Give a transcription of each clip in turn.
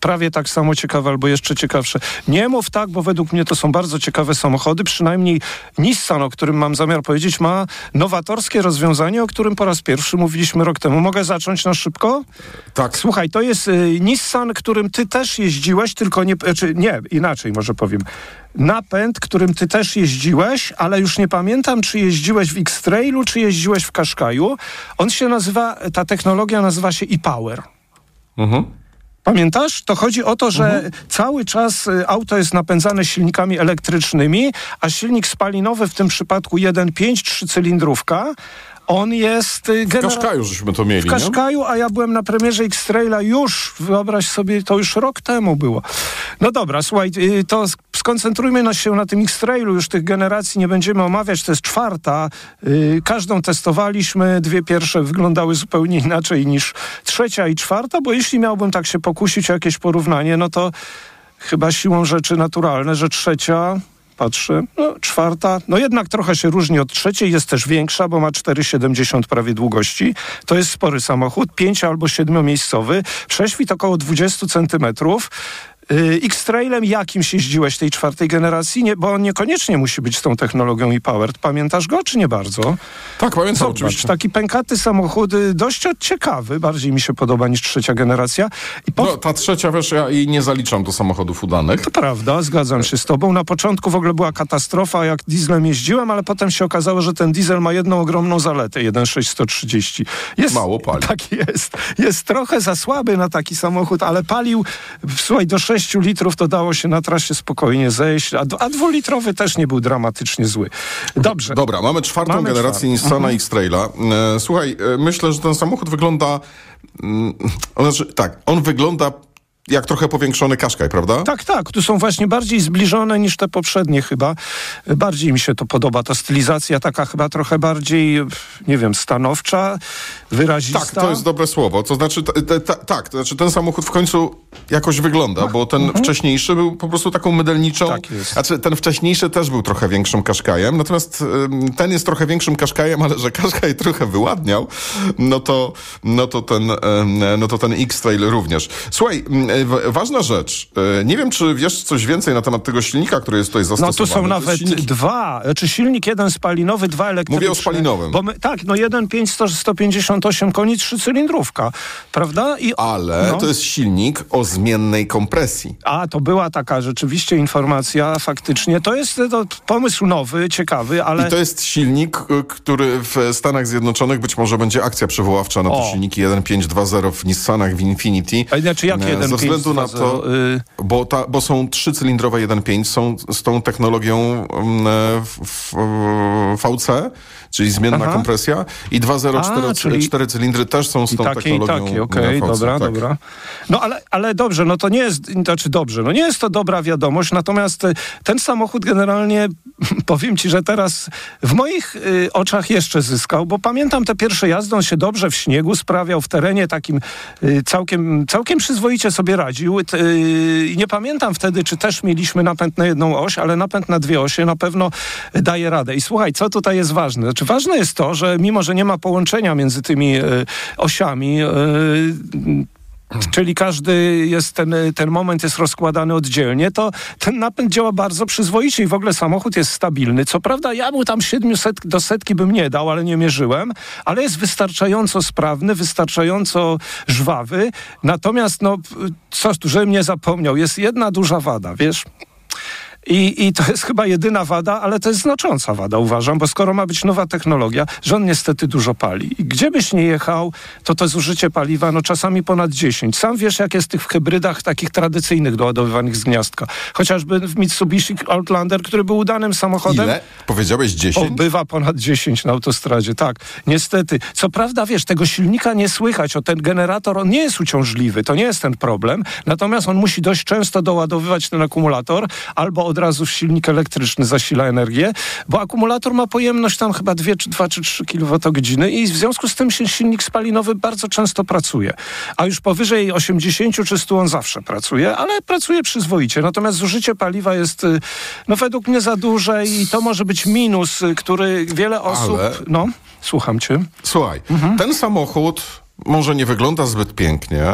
prawie tak samo ciekawe albo jeszcze ciekawsze. Nie mów tak, bo według mnie to są bardzo ciekawe samochody. Przynajmniej Nissan, o którym mam zamiar powiedzieć, ma nowatorskie rozwiązanie, o którym po raz pierwszy mówiliśmy rok temu. Mogę zacząć na szybko? Tak. Słuchaj, to jest y, Nissan, którym ty też jeździłeś, tylko nie, znaczy nie, inaczej może powiem. Napęd, którym ty też jeździłeś, ale już nie pamiętam, czy jeździłeś w X-Trailu, czy jeździłeś w Qashqaiu. On się nazywa, ta technologia nazywa się e-Power. Mhm. Pamiętasz? To chodzi o to, że cały czas y, auto jest napędzane silnikami elektrycznymi, a silnik spalinowy w tym przypadku 1.5 trzycylindrówka, on jest y, W genera- Kaszkaju żeśmy to mieli, w nie? Kaszkaju, a ja byłem na premierze X-Traila już, wyobraź sobie, to już rok temu było. No dobra, słuchaj, y, to sk- skoncentrujmy na- się na tym X-Trailu, już tych generacji nie będziemy omawiać, to jest czwarta. Y, Każdą testowaliśmy, dwie pierwsze wyglądały zupełnie inaczej niż trzecia i czwarta, bo jeśli miałbym tak się pokusić o jakieś porównanie, no to chyba siłą rzeczy naturalne, że trzecia patrzę, no czwarta, no jednak trochę się różni od trzeciej, jest też większa, bo ma 4,70 prawie długości. To jest spory samochód, pięcio albo siedmiomiejscowy, prześwit około 20 centymetrów. Y, X-Trailem jakimś jeździłeś tej czwartej generacji? Nie, bo on niekoniecznie musi być z tą technologią i powered. Pamiętasz go, czy nie bardzo? Tak, pamiętam Zobacz, oczywiście. taki pękaty samochód, y, dość ciekawy, bardziej mi się podoba niż trzecia generacja. I po, No, ta trzecia, wiesz, ja jej nie zaliczam do samochodów udanych. to prawda, zgadzam się z tobą. Na początku w ogóle była katastrofa, jak dieslem jeździłem, ale potem się okazało, że ten diesel ma jedną ogromną zaletę, 1.630. Jest, Mało pali. Tak jest. Jest trochę za słaby na taki samochód, ale palił, słuchaj, do 6 litrów to dało się na trasie spokojnie zejść, a, a dwulitrowy też nie był dramatycznie zły. Dobrze. Dobra, mamy czwartą Mamy generację. Nissana Mhm. X-Traila. E, słuchaj, e, myślę, że ten samochód wygląda... Mm, on, znaczy, tak, on wygląda jak trochę powiększony Qashqai, prawda? Tak, tak. Tu są właśnie bardziej zbliżone niż te poprzednie chyba. Bardziej mi się to podoba. Ta stylizacja taka chyba trochę bardziej, nie wiem, stanowcza, wyrazista. Tak, to jest dobre słowo. To znaczy, tak, to znaczy ten samochód w końcu jakoś wygląda, bo ten wcześniejszy był po prostu taką mydelniczą. Tak jest. Znaczy, ten wcześniejszy też był trochę większym kaszkajem, natomiast ten jest trochę większym kaszkajem, ale że kaszkaj trochę wyładniał, no to, no to ten, no to ten X-Trail również. Słuchaj, ważna rzecz. Y, Nie wiem, czy wiesz coś więcej na temat tego silnika, który jest tutaj No zastosowany. tu są nawet silnik- dwa, znaczy silnik jeden spalinowy, dwa elektryczne. Mówię o spalinowym. Bo my, tak, no 1,5 100 158 koni, trzycylindrówka, prawda? I, Ale no. to jest silnik o zmiennej kompresji. A, to była taka rzeczywiście informacja, faktycznie. To jest to pomysł nowy, ciekawy, ale... I to jest silnik, y, który w Stanach Zjednoczonych być może będzie akcja przywoławcza na te O. silniki 1.5.2.0 w Nissanach, w Infinity. A Znaczy jak E, jeden względu na to, y, bo, ta, bo są trzycylindrowe 1.5, są z tą technologią mm, e, w, w, VC, czyli zmienna Aha. kompresja i 2.0 A, cztero, czyli- cztery cylindry też są z I tą takie, i technologią takie, okej, VC, dobra, tak. dobra. No ale, ale dobrze, no to nie jest, znaczy dobrze, no nie jest to dobra wiadomość, natomiast y, ten samochód generalnie, powiem ci, że teraz w moich y, oczach jeszcze zyskał, bo pamiętam te pierwsze jazdy, on się dobrze w śniegu sprawiał, w terenie takim y, całkiem, całkiem przyzwoicie sobie radził. Y, I nie pamiętam wtedy, czy też mieliśmy napęd na jedną oś, ale napęd na dwie osie na pewno daje radę. I słuchaj, co tutaj jest ważne? Znaczy ważne jest to, że mimo, że nie ma połączenia między tymi y, osiami, y, Czyli każdy jest, ten, ten moment jest rozkładany oddzielnie, to ten napęd działa bardzo przyzwoicie i w ogóle samochód jest stabilny. Co prawda ja mu tam 700 do setki bym nie dał, ale nie mierzyłem, ale jest wystarczająco sprawny, wystarczająco żwawy. Natomiast, no, coś tu, żebym nie zapomniał, jest jedna duża wada, wiesz? I, I to jest chyba jedyna wada, ale to jest znacząca wada, uważam, bo skoro ma być nowa technologia, że on niestety dużo pali. I gdzie byś nie jechał, to to zużycie paliwa, no czasami ponad 10. Sam wiesz, jak jest tych w hybrydach takich tradycyjnych doładowywanych z gniazdka. Chociażby w Mitsubishi Outlander, który był udanym samochodem. Ile? Powiedziałeś 10? O, bywa ponad 10 na autostradzie, tak. Niestety. Co prawda, wiesz, tego silnika nie słychać, o ten generator, on nie jest uciążliwy, to nie jest ten problem, natomiast on musi dość często doładowywać ten akumulator, albo od razu silnik elektryczny zasila energię, bo akumulator ma pojemność tam chyba 2 czy 2 czy 3 kWh i w związku z tym się silnik spalinowy bardzo często pracuje. A już powyżej 80 czy 100 on zawsze pracuje, ale pracuje przyzwoicie. Natomiast zużycie paliwa jest, y, no według mnie za duże i to może być minus, y, który wiele osób... Ale- No, słucham cię. Słuchaj, Mhm. ten samochód może nie wygląda zbyt pięknie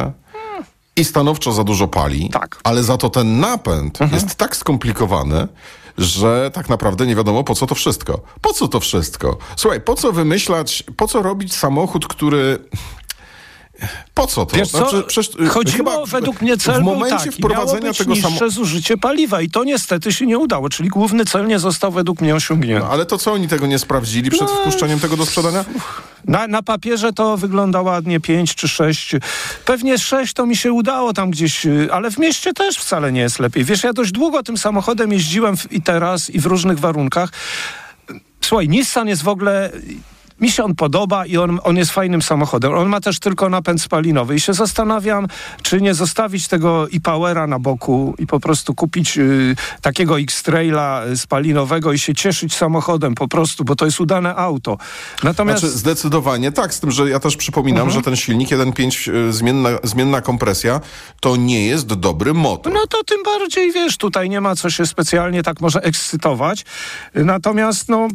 i stanowczo za dużo pali, Tak. ale za to ten napęd jest tak skomplikowany, że tak naprawdę nie wiadomo po co to wszystko. Po co to wszystko? Słuchaj, po co wymyślać, po co robić samochód, który... Po co to? Wiesz co, przecież, chodziło chyba według mnie cel w momencie taki, wprowadzenia tego samochodu. zużycie paliwa i to niestety się nie udało, czyli główny cel nie został według mnie osiągnięty. Ale to co oni tego nie sprawdzili przed No, wpuszczeniem tego do sprzedania? Na, na papierze to wygląda ładnie 5 czy 6. Pewnie 6 to mi się udało tam gdzieś, y, ale w mieście też wcale nie jest lepiej. Wiesz, ja dość długo tym samochodem jeździłem w, i teraz, i w różnych warunkach. Słuchaj, Nissan jest w ogóle... Mi się on podoba i on, on jest fajnym samochodem. On ma też tylko napęd spalinowy i się zastanawiam, czy nie zostawić tego e-Powera na boku i po prostu kupić y, takiego X-Traila spalinowego i się cieszyć samochodem po prostu, bo to jest udane auto. Natomiast... Znaczy, zdecydowanie tak, z tym, że ja też przypominam, Mhm. że ten silnik 1.5 y, zmienna, zmienna kompresja to nie jest dobry motor. No to tym bardziej, wiesz, tutaj nie ma co się specjalnie tak może ekscytować. Natomiast, no...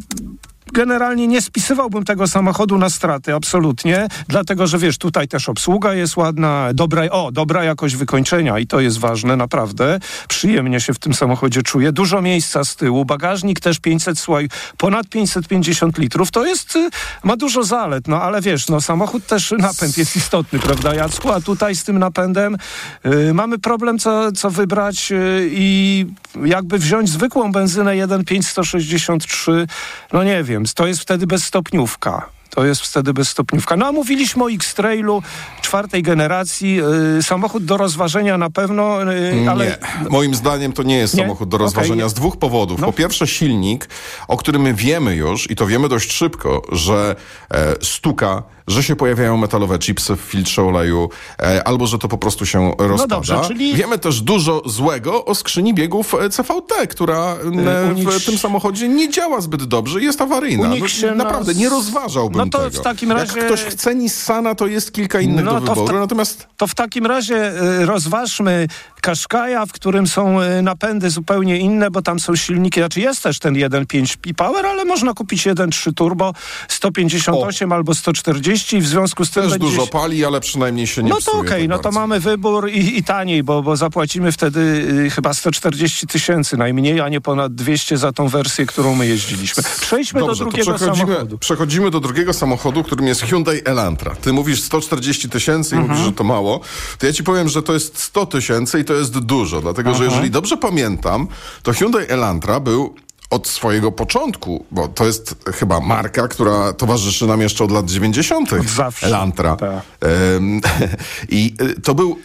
Generalnie nie spisywałbym tego samochodu na straty, absolutnie, dlatego że wiesz, tutaj też obsługa jest ładna, dobra, o, dobra jakość wykończenia i to jest ważne, naprawdę. Przyjemnie się w tym samochodzie czuję. Dużo miejsca z tyłu, bagażnik też 500, słuchaj, ponad 550 litrów, to jest, y, ma dużo zalet, no ale wiesz, no samochód też napęd jest istotny, prawda Jacku? A tutaj z tym napędem y, mamy problem, co, co wybrać y, i jakby wziąć zwykłą benzynę 1.5 163, no nie wiem, to jest wtedy bezstopniówka. To jest wtedy bezstopniówka. No a mówiliśmy o X-Trailu czwartej generacji. Yy, samochód do rozważenia na pewno, yy, ale... Nie, moim zdaniem to nie jest Nie? samochód do rozważenia nie. z dwóch powodów. No. Po pierwsze silnik, o którym wiemy już i to wiemy dość szybko, że e, stuka, że się pojawiają metalowe chipsy w filtrze oleju, e, albo że to po prostu się rozpada. dobrze, czyli- Wiemy też dużo złego o skrzyni biegów e, CVT, która E, nich- w tym samochodzie nie działa zbyt dobrze i jest awaryjna. No, naprawdę, nas- nie rozważałbym No to tego. w takim Jak razie- ktoś chce Nissana, to jest kilka innych No do to w wyboru, ta- natomiast... To w takim razie y, rozważmy Qashqai'a, w którym są y, napędy zupełnie inne, bo tam są silniki, znaczy jest też ten 1.5 P-Power, ale można kupić 1.3 turbo 158 albo 140 i w związku z tym Też będzie dużo się- pali, ale przynajmniej się nie No to okej, tak no to bardzo. mamy wybór i, i taniej, bo, bo zapłacimy wtedy y, chyba 140 tysięcy najmniej, a nie ponad 200 za tą wersję, którą my jeździliśmy. Przejdźmy Dobrze, do to drugiego przechodzimy, samochodu. przechodzimy do drugiego samochodu, którym jest Hyundai Elantra. Ty mówisz 140 tysięcy i Mhm. mówisz, że to mało. To ja ci powiem, że to jest 100 tysięcy i to jest dużo, dlatego że Mhm. jeżeli dobrze pamiętam, to Hyundai Elantra był od swojego początku, bo to jest chyba marka, która towarzyszy nam jeszcze od lat 90. Od zawsze. Elantra. Tak. Em, I y, to był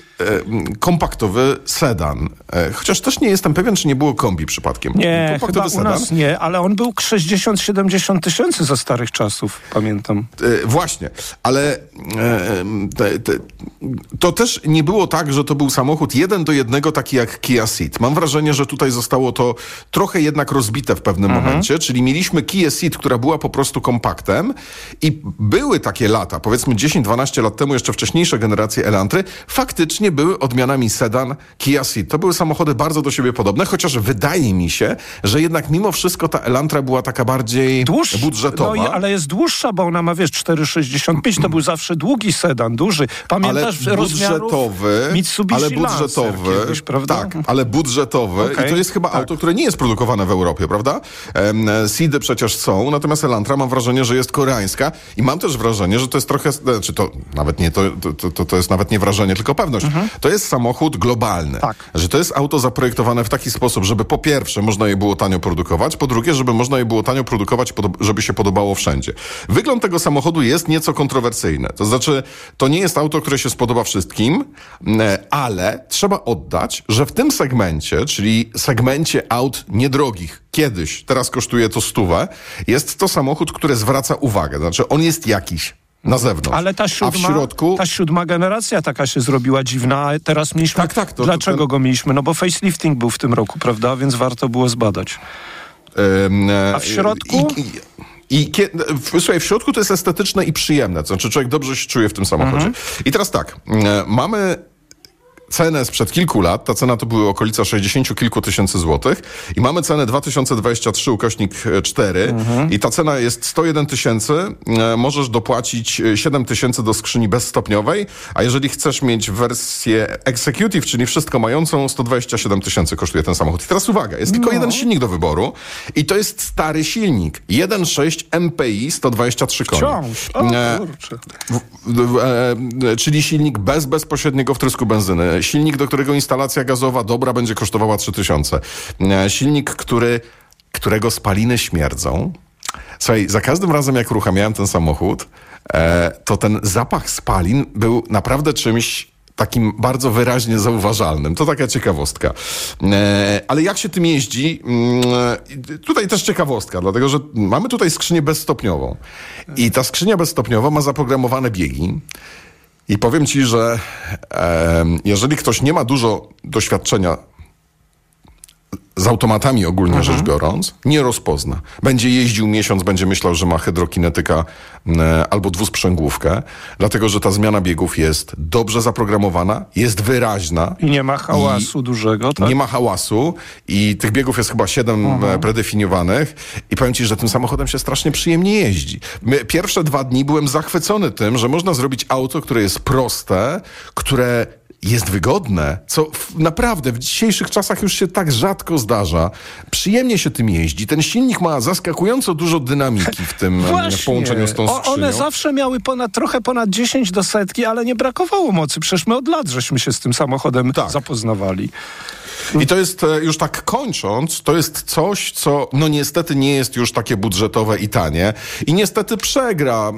kompaktowy sedan. E, Chociaż też nie jestem pewien, czy nie było kombi przypadkiem. Nie, kompaktowy chyba u sedan. nas nie, ale on był 60-70 tysięcy za starych czasów, pamiętam. E, właśnie, ale e, te, te, to też nie było tak, że to był samochód jeden do jednego, taki jak Kia Ceed. Mam wrażenie, że tutaj zostało to trochę jednak rozbite w pewnym momencie, czyli mieliśmy Kia Ceed, która była po prostu kompaktem i były takie lata, powiedzmy 10-12 lat temu, jeszcze wcześniejsze generacje Elantry, faktycznie były odmianami sedan Kia Ceed. To były samochody bardzo do siebie podobne, chociaż wydaje mi się, że jednak mimo wszystko ta Elantra była taka bardziej Dłuższa, budżetowa. No, ale jest dłuższa, bo ona ma, wiesz, 4,65, to był zawsze długi sedan, duży. Pamiętasz ale budżetowy, Mitsubishi ale Lancer budżetowy, kiedyś, prawda? tak, ale budżetowy Okej, i to jest chyba tak. auto, które nie jest produkowane w Europie, prawda? Seedy przecież są, natomiast Elantra mam wrażenie, że jest koreańska i mam też wrażenie, że to jest trochę, znaczy to nawet nie, to, to, to, to jest nawet nie wrażenie, tylko pewność. To jest samochód globalny. Tak. Że to jest auto zaprojektowane w taki sposób, żeby po pierwsze można je było tanio produkować, po drugie, żeby można je było tanio produkować, żeby się podobało wszędzie. Wygląd tego samochodu jest nieco kontrowersyjny. To znaczy, to nie jest auto, które się spodoba wszystkim, e, ale trzeba oddać, że w tym segmencie, czyli segmencie aut niedrogich, kiedyś, teraz kosztuje to stówę, jest to samochód, który zwraca uwagę. Znaczy, on jest jakiś na zewnątrz. Ale ta A w siódma, środku... ta siódma generacja taka się zrobiła dziwna, a teraz mieliśmy... Tak, tak, to- to Dlaczego ten- go mieliśmy? No bo facelifting był w tym roku, prawda? Więc warto było zbadać. Em, e, A w środku? I, i, i słuchaj, w środku to jest estetyczne i przyjemne. To znaczy, człowiek dobrze się czuje w tym samochodzie. Mhm. I teraz tak, e, mamy cenę sprzed kilku lat. Ta cena to były okolica 60 kilku tysięcy złotych i mamy cenę 2023 ukośnik 4 mhm. i ta cena jest 101 tysięcy. E, możesz dopłacić 7 tysięcy do skrzyni bezstopniowej, a jeżeli chcesz mieć wersję executive, czyli wszystko mającą, 127 tysięcy kosztuje ten samochód. I teraz uwaga, jest tylko no. jeden silnik do wyboru i to jest stary silnik. 1.6 MPI 123 konie. Wciąż. O, e, e, czyli silnik bez bezpośredniego wtrysku benzyny. Silnik, do którego instalacja gazowa dobra będzie kosztowała 3000. E, silnik, który, którego spaliny śmierdzą. Słuchaj, za każdym razem jak uruchamiałem ten samochód, e, to ten zapach spalin był naprawdę czymś takim bardzo wyraźnie zauważalnym. To taka ciekawostka. E, ale jak się tym jeździ? Mm, tutaj też ciekawostka, dlatego że mamy tutaj skrzynię bezstopniową. I ta skrzynia bezstopniowa ma zaprogramowane biegi. I powiem ci, że e, jeżeli ktoś nie ma dużo doświadczenia automatami ogólnie mhm. rzecz biorąc, nie rozpozna. Będzie jeździł miesiąc, będzie myślał, że ma hydrokinetyka e, albo dwusprzęgłówkę, dlatego że ta zmiana biegów jest dobrze zaprogramowana, jest wyraźna. I nie ma hałasu dużego, tak? Nie ma hałasu i tych biegów jest chyba siedem e, mhm. predefiniowanych i powiem ci, że tym samochodem się strasznie przyjemnie jeździ. Pierwsze dwa dni byłem zachwycony tym, że można zrobić auto, które jest proste, które jest wygodne, co w, naprawdę w dzisiejszych czasach już się tak rzadko zdarza. Przyjemnie się tym jeździ. Ten silnik ma zaskakująco dużo dynamiki w tym w połączeniu z tą skrzynią. O, one zawsze miały ponad, trochę ponad 10 do setki, ale nie brakowało mocy. Przecież my od lat żeśmy się z tym samochodem tak. zapoznawali. I to jest, e, już tak kończąc, to jest coś, co no niestety nie jest już takie budżetowe i tanie. I niestety przegra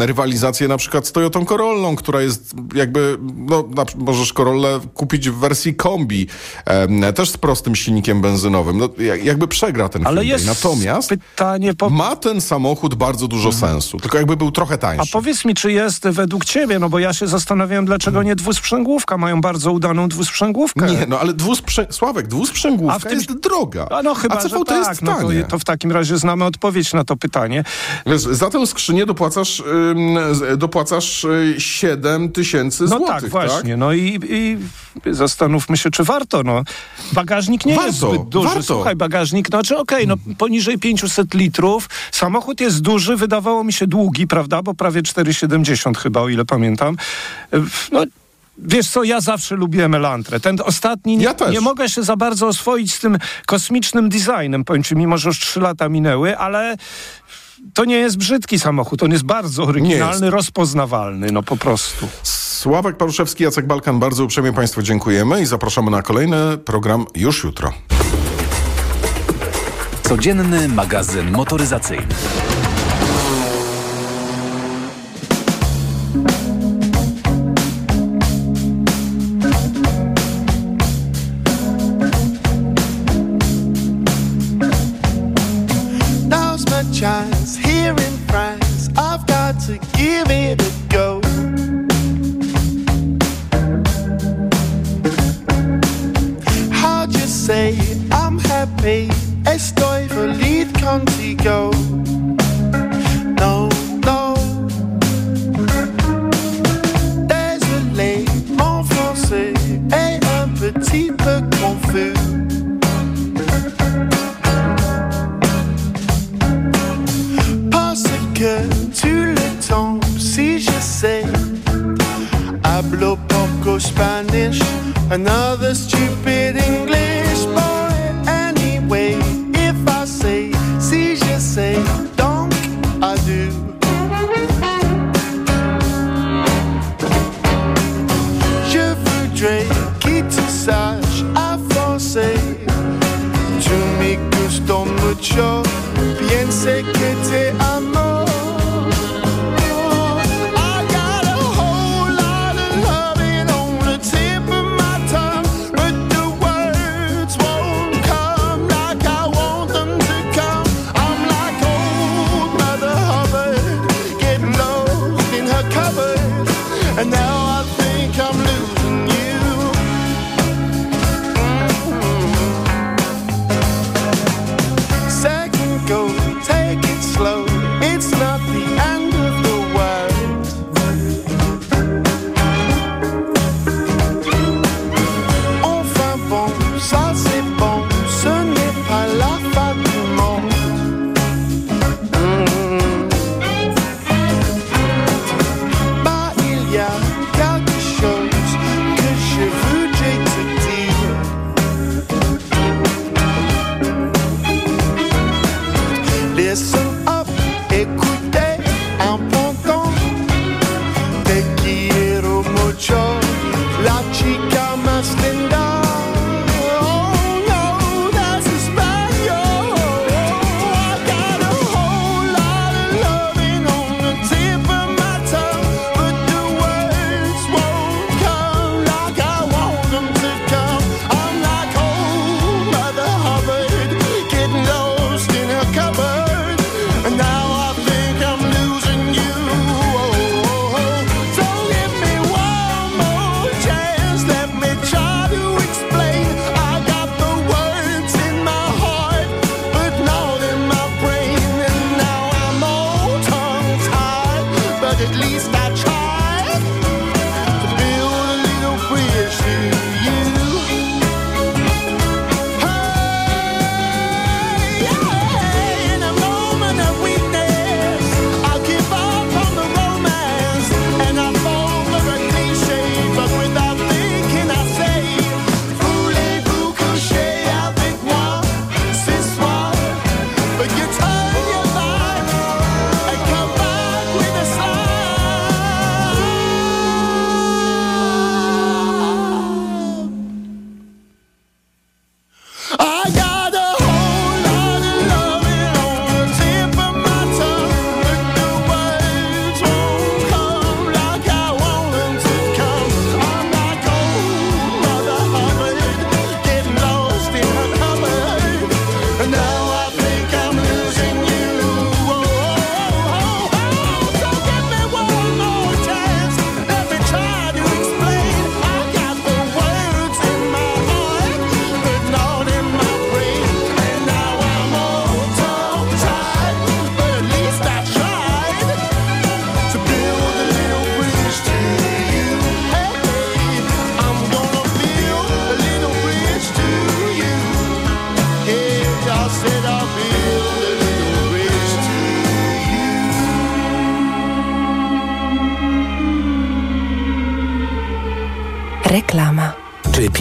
e, rywalizację na przykład z Toyotą Corollą, która jest jakby, no na, możesz Corollę kupić w wersji kombi, e, też z prostym silnikiem benzynowym. No, jakby przegra ten Ale Hyundai. jest Natomiast pytanie po... ma ten samochód bardzo dużo mhm. sensu, tylko jakby był trochę tańszy. A powiedz mi, czy jest według ciebie, no bo ja się zastanawiałem, dlaczego hmm. nie dwusprzęgłówka, mają bardzo udaną dwusprzęgłówkę. Nie, no ale dwusprzęgłówka Sławek, dwusprzęgłówka A w tym... jest droga. A no chyba, a CV to tak, jest no to, to, w takim razie znamy odpowiedź na to pytanie. Wiesz, za tę skrzynię dopłacasz, ym, dopłacasz 7 y, tysięcy złotych, No tak, właśnie. Tak? No i, i zastanówmy się, czy warto. No. Bagażnik nie warto, jest zbyt duży. Warto. Słuchaj, bagażnik, no czy okej, okay, no poniżej 500 litrów. Samochód jest duży, wydawało mi się długi, prawda, bo prawie 4,70 chyba, o ile pamiętam. No Wiesz co, ja zawsze lubiłem Elantrę. Ten ostatni, nie, ja nie mogę się za bardzo oswoić z tym kosmicznym designem, powiem ci, mimo że już trzy lata minęły, ale to nie jest brzydki samochód, on jest bardzo oryginalny, jest. rozpoznawalny, no po prostu. Sławek Paruszewski, Jacek Balkan, bardzo uprzejmie Państwu dziękujemy i zapraszamy na kolejny program już jutro. Codzienny magazyn motoryzacyjny. Another stupid English boy. Anyway, if I say, si je sais, donc I do. Je voudrais que tu saches à français. Tu me gustes mucho. Piense que te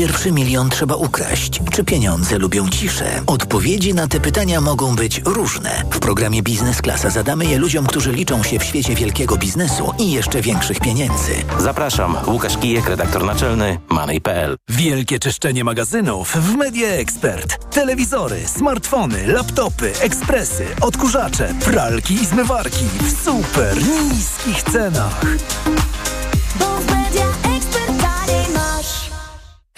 pierwszy milion trzeba ukraść? Czy pieniądze lubią ciszę? Odpowiedzi na te pytania mogą być różne. W programie Biznes Klasa zadamy je ludziom, którzy liczą się w świecie wielkiego biznesu i jeszcze większych pieniędzy. Zapraszam, Łukasz Kijek, redaktor naczelny Money.pl. Wielkie czyszczenie magazynów w Media Expert. Telewizory, smartfony, laptopy, ekspresy, odkurzacze, pralki i zmywarki w super niskich cenach.